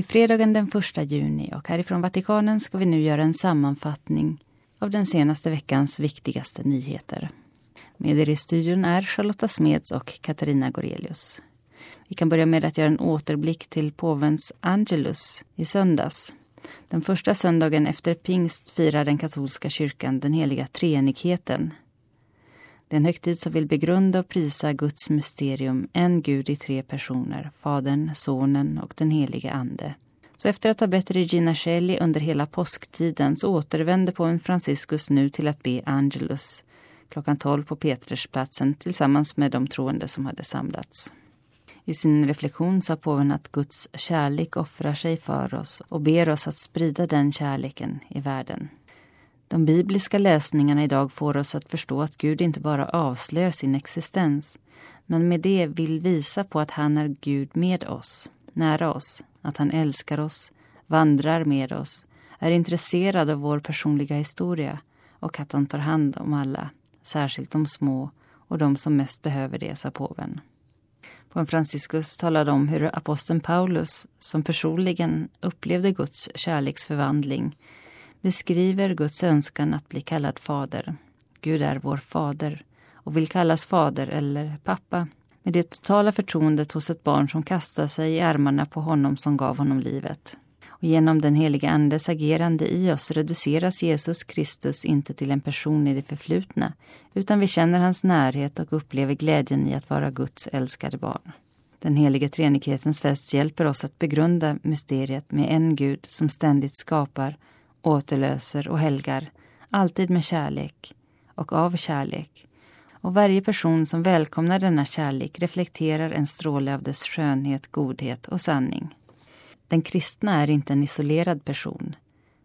Det är fredagen den 1 juni och härifrån Vatikanen ska vi nu göra en sammanfattning av den senaste veckans viktigaste nyheter. Med er i studion är Charlotta Smeds och Katarina Gorelius. Vi kan börja med att göra en återblick till påvens Angelus i söndags. Den första söndagen efter pingst firar den katolska kyrkan den heliga treenigheten. Det är en högtid som vill begrunda och prisa Guds mysterium, en Gud i tre personer, Fadern, Sonen och den helige Ande. Så efter att ha bett Regina Shelley under hela påsktiden så återvände påven Franciscus nu till att be Angelus klockan 12 på Petersplatsen tillsammans med de troende som hade samlats. I sin reflektion sa påven att Guds kärlek offrar sig för oss och ber oss att sprida den kärleken i världen. De bibliska läsningarna idag får oss att förstå att Gud inte bara avslöjar sin existens, men med det vill visa på att han är Gud med oss, nära oss, att han älskar oss, vandrar med oss, är intresserad av vår personliga historia och att han tar hand om alla, särskilt de små och de som mest behöver det, sa påven. Påven Franciscus talade om hur aposteln Paulus, som personligen upplevde Guds kärleksförvandling, beskriver Guds önskan att bli kallad fader. Gud är vår fader och vill kallas fader eller pappa med det totala förtroendet hos ett barn som kastar sig i armarna på honom som gav honom livet. Och genom den heliga Andes agerande i oss reduceras Jesus Kristus inte till en person i det förflutna, utan vi känner hans närhet och upplever glädjen i att vara Guds älskade barn. Den heliga treenighetens fest hjälper oss att begrunda mysteriet med en Gud som ständigt skapar, återlöser och helgar, alltid med kärlek och av kärlek. Och varje person som välkomnar denna kärlek reflekterar en stråle av dess skönhet, godhet och sanning. Den kristna är inte en isolerad person.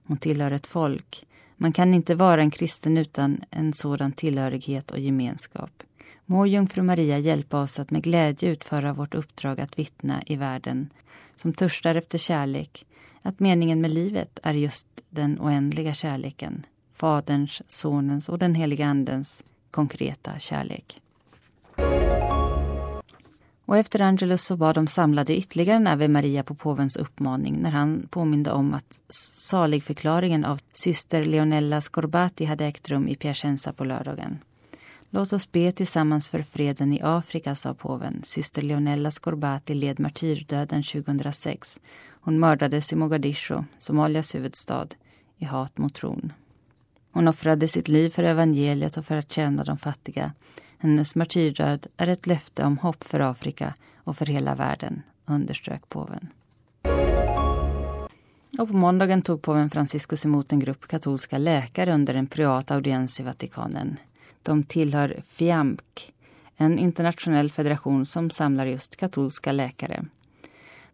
Hon tillhör ett folk. Man kan inte vara en kristen utan en sådan tillhörighet och gemenskap. Må jungfru Maria hjälpa oss att med glädje utföra vårt uppdrag att vittna i världen som törstar efter kärlek, att meningen med livet är just den oändliga kärleken, Faderns, Sonens och den heliga Andens konkreta kärlek. Och efter Angelus så var de samlade ytterligare en Ave Maria på påvens uppmaning när han påminde om att saligförklaringen av syster Leonella Scorbati hade ägt rum i Piacenza på lördagen. Låt oss be tillsammans för freden i Afrika, sa påven. Syster Leonella Scorbati led martyrdöden 2006. Hon mördades i Mogadishu, Somalias huvudstad, i hat mot tron. Hon offrade sitt liv för evangeliet och för att tjäna de fattiga. Hennes martyrdöd är ett löfte om hopp för Afrika och för hela världen, underströk påven. Och på måndagen tog påven Franciscus emot en grupp katolska läkare under en privat audiens i Vatikanen. De tillhör FIAMK, en internationell federation som samlar just katolska läkare.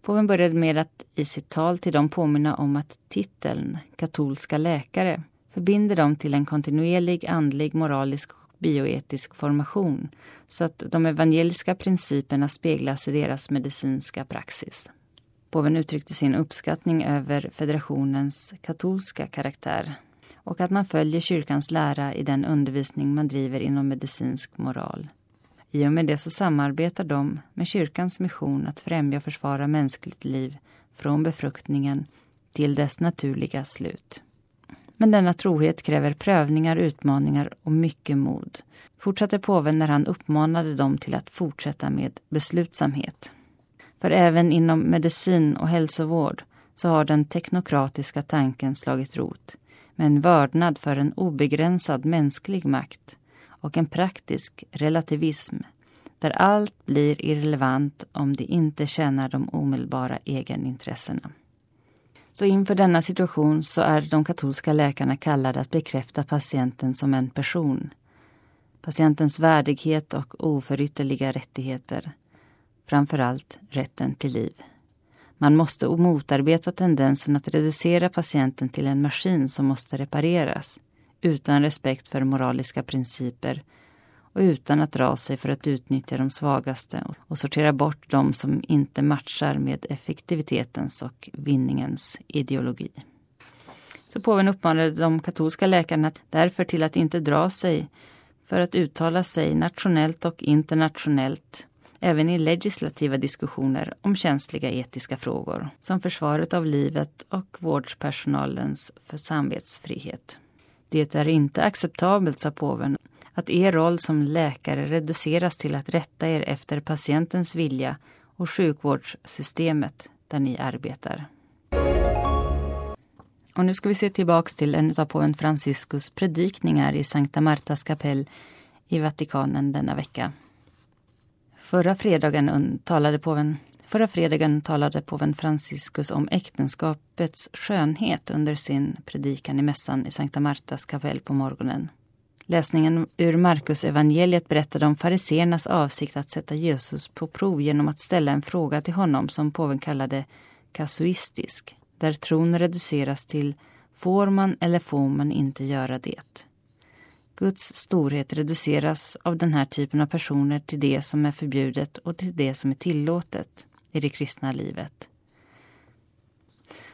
Påven började med att i sitt tal till dem påminna om att titeln katolska läkare förbinder dem till en kontinuerlig andlig, moralisk och bioetisk formation så att de evangeliska principerna speglas i deras medicinska praxis. Påven uttryckte sin uppskattning över federationens katolska karaktär och att man följer kyrkans lära i den undervisning man driver inom medicinsk moral. I och med det så samarbetar de med kyrkans mission att främja och försvara mänskligt liv från befruktningen till dess naturliga slut. Men denna trohet kräver prövningar, utmaningar och mycket mod. Fortsatte påven när han uppmanade dem till att fortsätta med beslutsamhet. För även inom medicin och hälsovård så har den teknokratiska tanken slagit rot med en vördnad för en obegränsad mänsklig makt och en praktisk relativism där allt blir irrelevant om det inte tjänar de omedelbara egenintressena. Så inför denna situation så är de katolska läkarna kallade att bekräfta patienten som en person. Patientens värdighet och oförytterliga rättigheter. Framförallt rätten till liv. Man måste motarbeta tendensen att reducera patienten till en maskin som måste repareras utan respekt för moraliska principer och utan att dra sig för att utnyttja de svagaste och sortera bort de som inte matchar med effektivitetens och vinningens ideologi. Så påven uppmanade de katolska läkarna därför till att inte dra sig för att uttala sig nationellt och internationellt även i legislativa diskussioner om känsliga etiska frågor, som försvaret av livet och vårdpersonalens för samvetsfrihet. Det är inte acceptabelt, sa påven, att er roll som läkare reduceras till att rätta er efter patientens vilja och sjukvårdssystemet där ni arbetar. Och nu ska vi se tillbaks till en av påven Franciscus predikningar i Sankta Martas kapell i Vatikanen denna vecka. Förra fredagen talade påven Förra fredagen talade påven Franciscus om äktenskapets skönhet under sin predikan i mässan i Sankta Martas kapell på morgonen. Läsningen ur Markus evangeliet berättade om fariseernas avsikt att sätta Jesus på prov genom att ställa en fråga till honom som påven kallade kasuistisk, där tron reduceras till får man eller får man inte göra det? Guds storhet reduceras av den här typen av personer till det som är förbjudet och till det som är tillåtet i det kristna livet.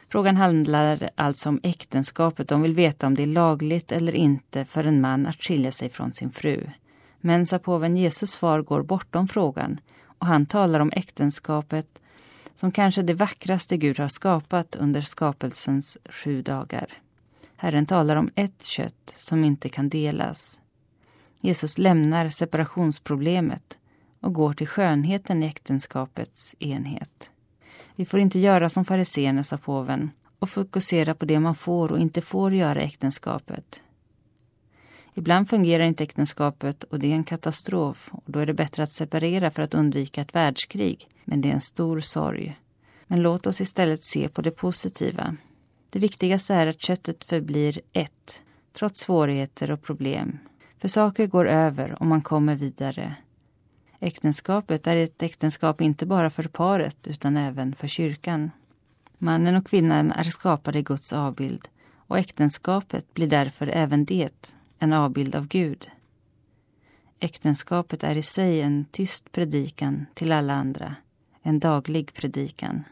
Frågan handlar alltså om äktenskapet. De vill veta om det är lagligt eller inte för en man att skilja sig från sin fru. Men sa påven Jesus svar går bortom frågan och han talar om äktenskapet som kanske det vackraste Gud har skapat under skapelsens sju dagar. Herren talar om ett kött som inte kan delas. Jesus lämnar separationsproblemet och går till skönheten i äktenskapets enhet. Vi får inte göra som fariséerna, sa påven, och fokusera på det man får och inte får göra i äktenskapet. Ibland fungerar inte äktenskapet och det är en katastrof och då är det bättre att separera för att undvika ett världskrig. Men det är en stor sorg. Men låt oss istället se på det positiva. Det viktigaste är att köttet förblir ett, trots svårigheter och problem. För saker går över och man kommer vidare. Äktenskapet är ett äktenskap inte bara för paret utan även för kyrkan. Mannen och kvinnan är skapade i Guds avbild och äktenskapet blir därför även det en avbild av Gud. Äktenskapet är i sig en tyst predikan till alla andra, en daglig predikan.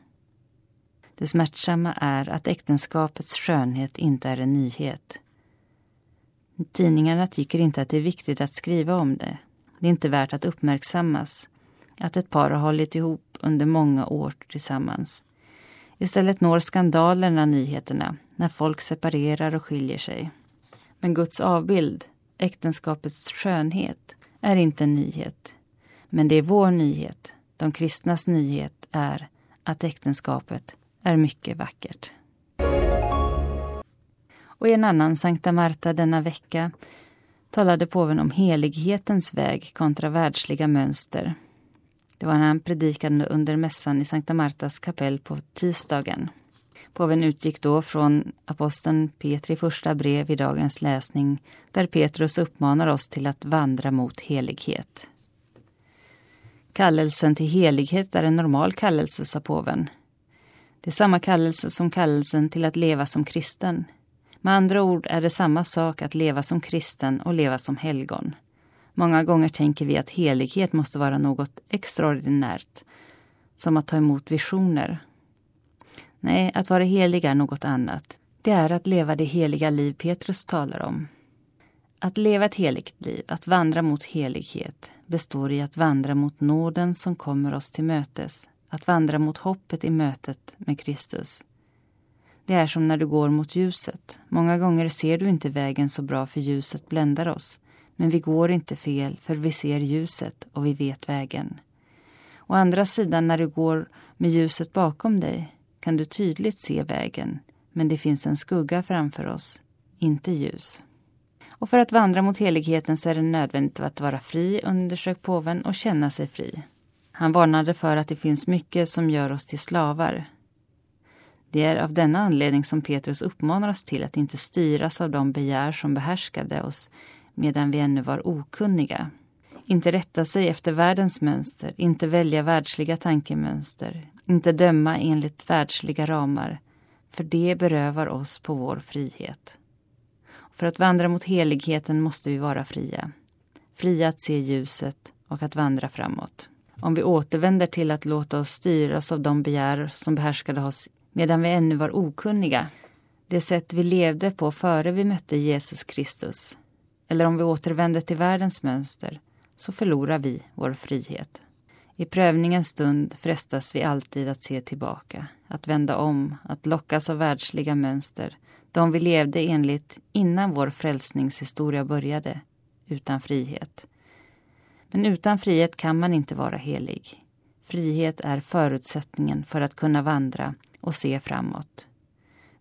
Det smärtsamma är att äktenskapets skönhet inte är en nyhet. Tidningarna tycker inte att det är viktigt att skriva om det. Det är inte värt att uppmärksammas att ett par har hållit ihop under många år tillsammans. Istället når skandalerna nyheterna när folk separerar och skiljer sig. Men Guds avbild, äktenskapets skönhet, är inte en nyhet. Men det är vår nyhet, de kristnas nyhet, är att äktenskapet är mycket vackert. Och i en annan Sankta Marta denna vecka talade påven om helighetens väg kontra världsliga mönster. Det var när han predikade under mässan i Sankta Martas kapell på tisdagen. Påven utgick då från aposteln Petri första brev i dagens läsning där Petrus uppmanar oss till att vandra mot helighet. Kallelsen till helighet är en normal kallelse, sa påven. Det är samma kallelse som kallelsen till att leva som kristen. Med andra ord är det samma sak att leva som kristen och leva som helgon. Många gånger tänker vi att helighet måste vara något extraordinärt, som att ta emot visioner. Nej, att vara helig är något annat. Det är att leva det heliga liv Petrus talar om. Att leva ett heligt liv, att vandra mot helighet, består i att vandra mot nåden som kommer oss till mötes, att vandra mot hoppet i mötet med Kristus. Det är som när du går mot ljuset. Många gånger ser du inte vägen så bra för ljuset bländar oss. Men vi går inte fel för vi ser ljuset och vi vet vägen. Å andra sidan när du går med ljuset bakom dig kan du tydligt se vägen men det finns en skugga framför oss, inte ljus. Och för att vandra mot heligheten så är det nödvändigt att vara fri, undersök påven, och känna sig fri. Han varnade för att det finns mycket som gör oss till slavar. Det är av denna anledning som Petrus uppmanar oss till att inte styras av de begär som behärskade oss medan vi ännu var okunniga. Inte rätta sig efter världens mönster, inte välja världsliga tankemönster, inte döma enligt världsliga ramar, för det berövar oss på vår frihet. För att vandra mot heligheten måste vi vara fria. Fria att se ljuset och att vandra framåt. Om vi återvänder till att låta oss styras av de begär som behärskade oss medan vi ännu var okunniga, det sätt vi levde på före vi mötte Jesus Kristus, eller om vi återvänder till världens mönster, så förlorar vi vår frihet. I prövningens stund frestas vi alltid att se tillbaka, att vända om, att lockas av världsliga mönster, de vi levde enligt innan vår frälsningshistoria började, utan frihet. Men utan frihet kan man inte vara helig. Frihet är förutsättningen för att kunna vandra och se framåt.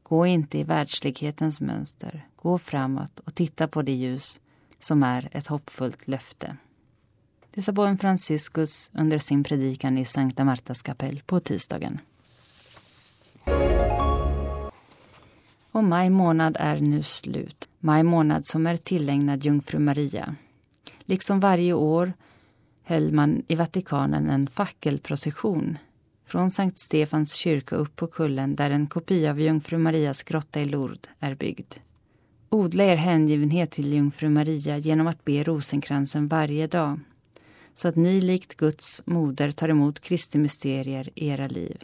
Gå inte i världslighetens mönster. Gå framåt och titta på det ljus som är ett hoppfullt löfte. Det sa påven Franciscus under sin predikan i Sankta Martas kapell på tisdagen. Och maj månad är nu slut. Maj månad som är tillägnad Jungfru Maria. Liksom varje år höll man i Vatikanen en fackelprocession från Sankt Stefans kyrka upp på kullen där en kopia av Jungfru Marias grotta i Lourdes är byggd. Odla er hängivenhet till Jungfru Maria genom att be rosenkransen varje dag så att ni likt Guds moder tar emot Kristi mysterier i era liv.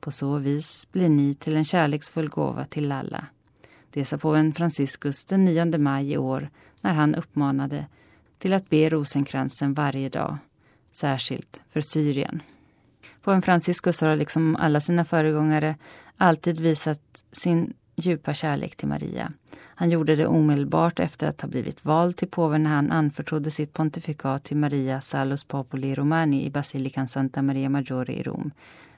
På så vis blir ni till en kärleksfull gåva till alla. Det sa påven Franciscus den 9 maj i år när han uppmanade till att be rosenkransen varje dag, särskilt för Syrien. Påven Franciscus har liksom alla sina föregångare alltid visat sin djupa kärlek till Maria. Han gjorde det omedelbart efter att ha blivit vald till påven när han anförtrodde sitt pontifikat till Maria Salus Populi Romani i basilikan Santa Maria Maggiore i Rom.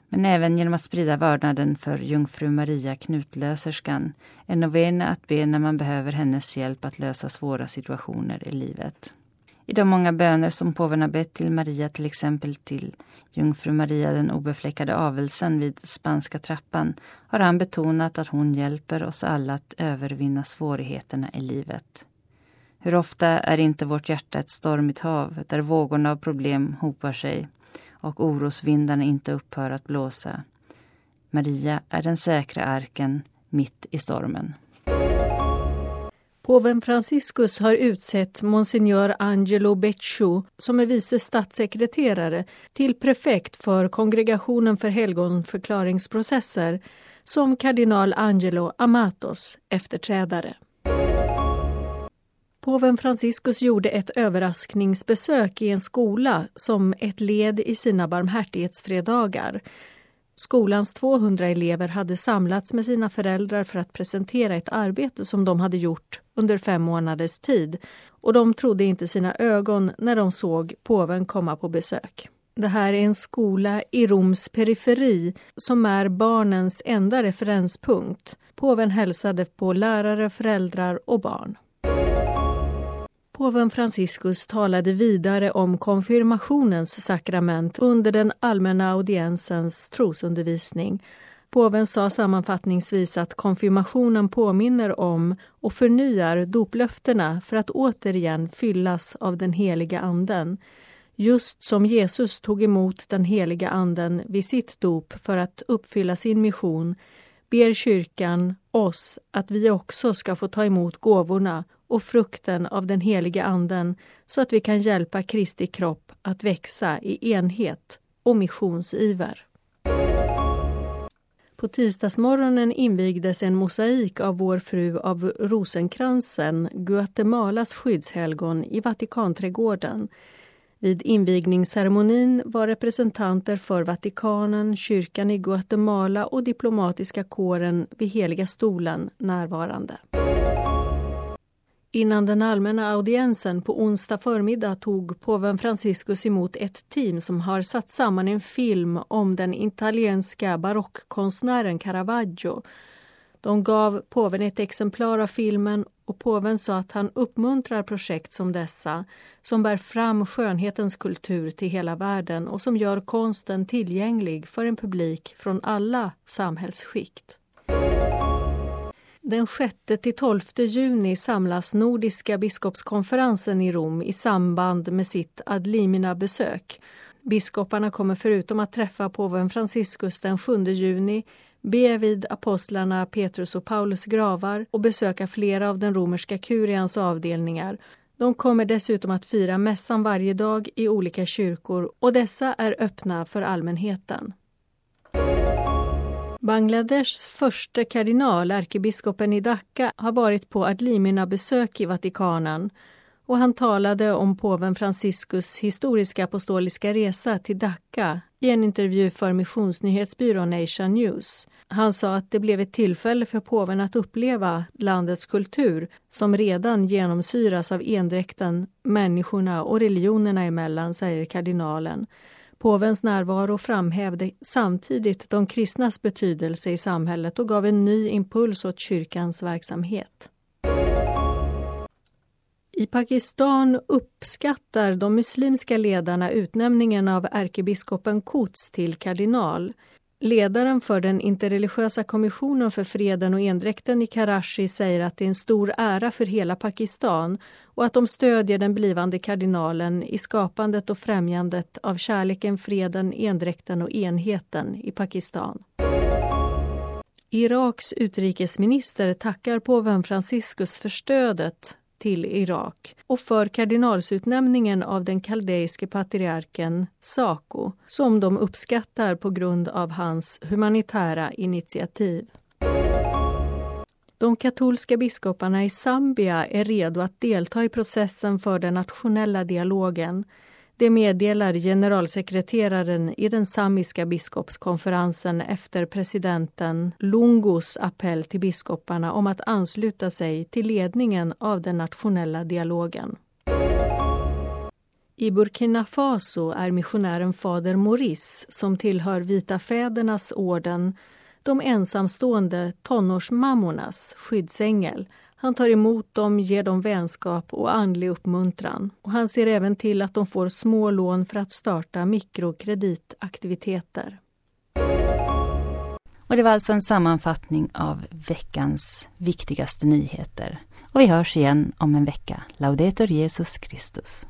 Men även genom att sprida vördnaden för jungfru Maria knutlöserskan, en novena att be när man behöver hennes hjälp att lösa svåra situationer i livet. I de många böner som påven har bett till Maria, till exempel till jungfru Maria den obefläckade avelsen vid Spanska trappan, har han betonat att hon hjälper oss alla att övervinna svårigheterna i livet. Hur ofta är inte vårt hjärta ett stormigt hav där vågorna av problem hopar sig och orosvindarna inte upphör att blåsa. Maria är den säkra arken mitt i stormen. Påven Franciscus har utsett Monsignor Angelo Becciu, som är vice statssekreterare, till prefekt för Kongregationen för helgonförklaringsprocesser som kardinal Angelo Amatos efterträdare. Påven Franciscus gjorde ett överraskningsbesök i en skola som ett led i sina barmhärtighetsfredagar Skolans 200 elever hade samlats med sina föräldrar för att presentera ett arbete som de hade gjort under fem månaders tid och de trodde inte sina ögon när de såg påven komma på besök. Det här är en skola i Roms periferi som är barnens enda referenspunkt. Påven hälsade på lärare, föräldrar och barn. Påven Franciscus talade vidare om konfirmationens sakrament under den allmänna audiensens trosundervisning. Påven sa sammanfattningsvis att konfirmationen påminner om och förnyar doplöftena för att återigen fyllas av den heliga Anden. Just som Jesus tog emot den heliga Anden vid sitt dop för att uppfylla sin mission ber kyrkan oss att vi också ska få ta emot gåvorna och frukten av den heliga Anden så att vi kan hjälpa Kristi kropp att växa i enhet och missionsiver. På tisdagsmorgonen invigdes en mosaik av Vår fru av Rosenkransen, Guatemalas skyddshelgon, i Vatikanträdgården. Vid invigningsceremonin var representanter för Vatikanen, kyrkan i Guatemala och diplomatiska kåren vid Heliga stolen närvarande. Innan den allmänna audiensen på onsdag förmiddag tog påven Franciscus emot ett team som har satt samman en film om den italienska barockkonstnären Caravaggio. De gav påven ett exemplar av filmen och påven sa att han uppmuntrar projekt som dessa som bär fram skönhetens kultur till hela världen och som gör konsten tillgänglig för en publik från alla samhällsskikt. Den 6-12 juni samlas Nordiska biskopskonferensen i Rom i samband med sitt Adlimina-besök. Biskoparna kommer förutom att träffa påven Franciscus den 7 juni be vid apostlarna Petrus och Paulus gravar och besöka flera av den romerska kurians avdelningar. De kommer dessutom att fira mässan varje dag i olika kyrkor och dessa är öppna för allmänheten. Bangladeshs första kardinal, ärkebiskopen i Dhaka, har varit på Adlimina-besök i Vatikanen och han talade om påven Franciscus historiska apostoliska resa till Dhaka i en intervju för missionsnyhetsbyrån Nation News. Han sa att det blev ett tillfälle för påven att uppleva landets kultur som redan genomsyras av endräkten människorna och religionerna emellan, säger kardinalen. Påvens närvaro framhävde samtidigt de kristnas betydelse i samhället och gav en ny impuls åt kyrkans verksamhet. I Pakistan uppskattar de muslimska ledarna utnämningen av ärkebiskopen Quds till kardinal. Ledaren för den interreligiösa kommissionen för freden och endräkten i Karachi säger att det är en stor ära för hela Pakistan och att de stödjer den blivande kardinalen i skapandet och främjandet av kärleken, freden, endräkten och enheten i Pakistan. Iraks utrikesminister tackar påven Franciscus för stödet till Irak och för kardinalsutnämningen av den kaldeiske patriarken Sako som de uppskattar på grund av hans humanitära initiativ. De katolska biskoparna i Zambia är redo att delta i processen för den nationella dialogen det meddelar generalsekreteraren i den samiska biskopskonferensen efter presidenten Lungos appell till biskoparna om att ansluta sig till ledningen av den nationella dialogen. I Burkina Faso är missionären Fader Maurice, som tillhör Vita fädernas orden, de ensamstående tonårsmammornas skyddsängel han tar emot dem, ger dem vänskap och andlig uppmuntran. Och han ser även till att de får små lån för att starta mikrokreditaktiviteter. Och det var alltså en sammanfattning av veckans viktigaste nyheter. Och vi hörs igen om en vecka. Laudetur Jesus Christus.